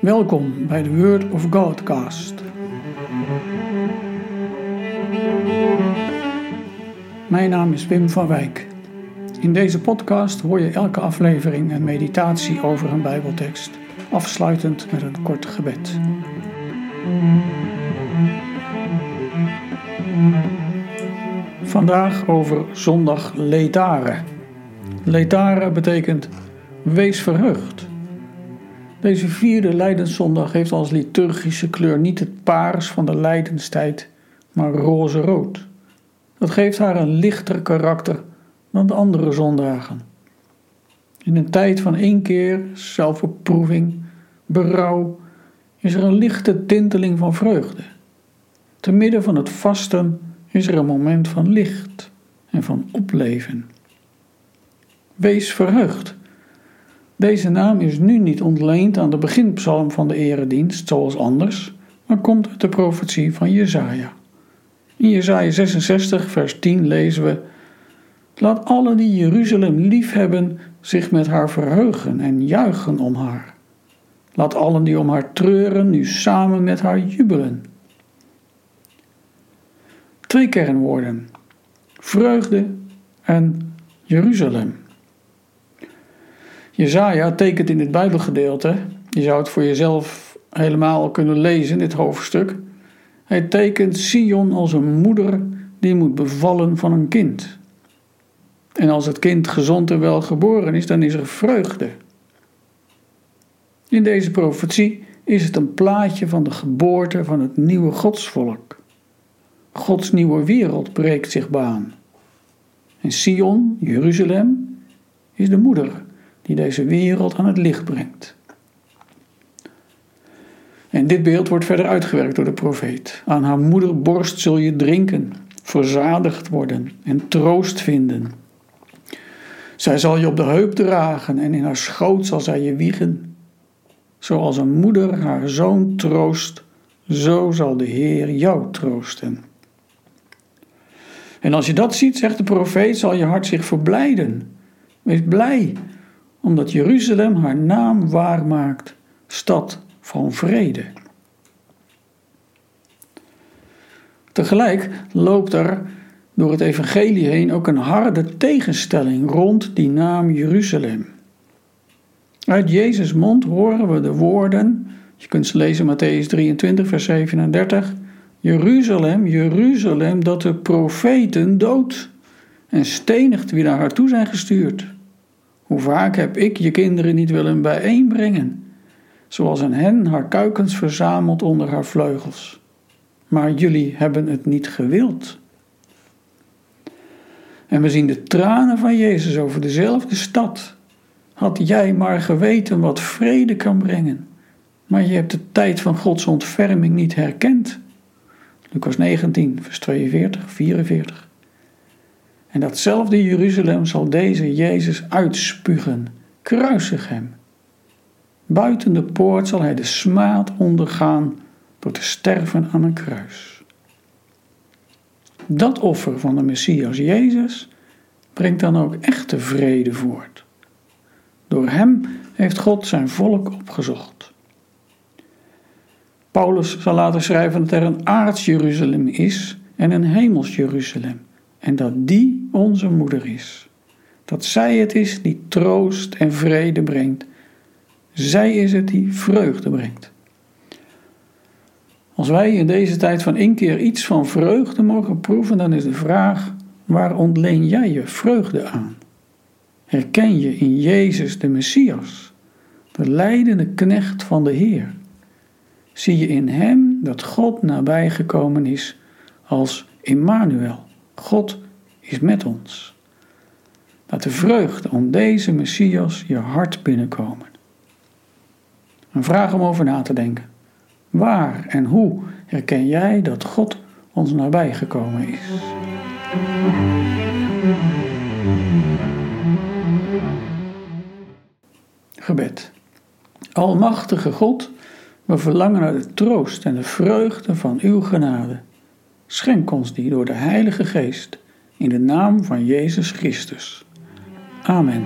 Welkom bij de Word of Godcast. Mijn naam is Wim van Wijk. In deze podcast hoor je elke aflevering een meditatie over een Bijbeltekst, afsluitend met een kort gebed. Vandaag over zondag letare. Letare betekent wees verheugd. Deze vierde Lijdenszondag heeft als liturgische kleur niet het paars van de Lijdenstijd, maar roze-rood. Dat geeft haar een lichter karakter dan de andere zondagen. In een tijd van één keer zelfbeproeving, berouw, is er een lichte tinteling van vreugde. Te midden van het vasten is er een moment van licht en van opleven. Wees verheugd. Deze naam is nu niet ontleend aan de beginpsalm van de eredienst, zoals anders, maar komt uit de profetie van Jesaja. In Jesaja 66, vers 10 lezen we: Laat alle die Jeruzalem liefhebben zich met haar verheugen en juichen om haar. Laat allen die om haar treuren nu samen met haar jubelen. Twee kernwoorden: vreugde en Jeruzalem. Jezaja tekent in het Bijbelgedeelte, je zou het voor jezelf helemaal kunnen lezen dit hoofdstuk. Hij tekent Sion als een moeder die moet bevallen van een kind. En als het kind gezond en wel geboren is, dan is er vreugde. In deze profetie is het een plaatje van de geboorte van het nieuwe godsvolk. Gods nieuwe wereld breekt zich baan. En Sion, Jeruzalem, is de moeder die deze wereld aan het licht brengt. En dit beeld wordt verder uitgewerkt door de profeet. Aan haar moederborst zul je drinken, verzadigd worden en troost vinden. Zij zal je op de heup dragen en in haar schoot zal zij je wiegen. Zoals een moeder haar zoon troost, zo zal de Heer jou troosten. En als je dat ziet, zegt de profeet, zal je hart zich verblijden. Wees blij, omdat Jeruzalem haar naam waarmaakt, stad van vrede. Tegelijk loopt er door het evangelie heen ook een harde tegenstelling rond die naam Jeruzalem. Uit Jezus' mond horen we de woorden, je kunt ze lezen Matthäus 23, vers 37, Jeruzalem, Jeruzalem, dat de profeten dood en stenigt wie naar haar toe zijn gestuurd. Hoe vaak heb ik je kinderen niet willen bijeenbrengen, zoals een hen haar kuikens verzamelt onder haar vleugels. Maar jullie hebben het niet gewild. En we zien de tranen van Jezus over dezelfde stad. Had jij maar geweten wat vrede kan brengen, maar je hebt de tijd van Gods ontferming niet herkend. Lucas 19, vers 42, 44. En datzelfde Jeruzalem zal deze Jezus uitspugen, kruisig hem. Buiten de poort zal hij de smaad ondergaan door te sterven aan een kruis. Dat offer van de Messias Jezus brengt dan ook echte vrede voort. Door hem heeft God zijn volk opgezocht. Paulus zal later schrijven dat er een aards Jeruzalem is en een hemels Jeruzalem en dat die onze moeder is. Dat zij het is die troost en vrede brengt. Zij is het die vreugde brengt. Als wij in deze tijd van één keer iets van vreugde mogen proeven, dan is de vraag: waar ontleen jij je vreugde aan? Herken je in Jezus de Messias, de leidende knecht van de Heer? Zie je in Hem dat God nabijgekomen is als Immanuel, God is met ons. Laat de vreugde om deze Messias je hart binnenkomen. Een vraag om over na te denken. Waar en hoe herken jij dat God ons nabij gekomen is? Gebed. Almachtige God, we verlangen naar de troost en de vreugde van uw genade. Schenk ons die door de Heilige Geest, in de naam van Jezus Christus. Amen.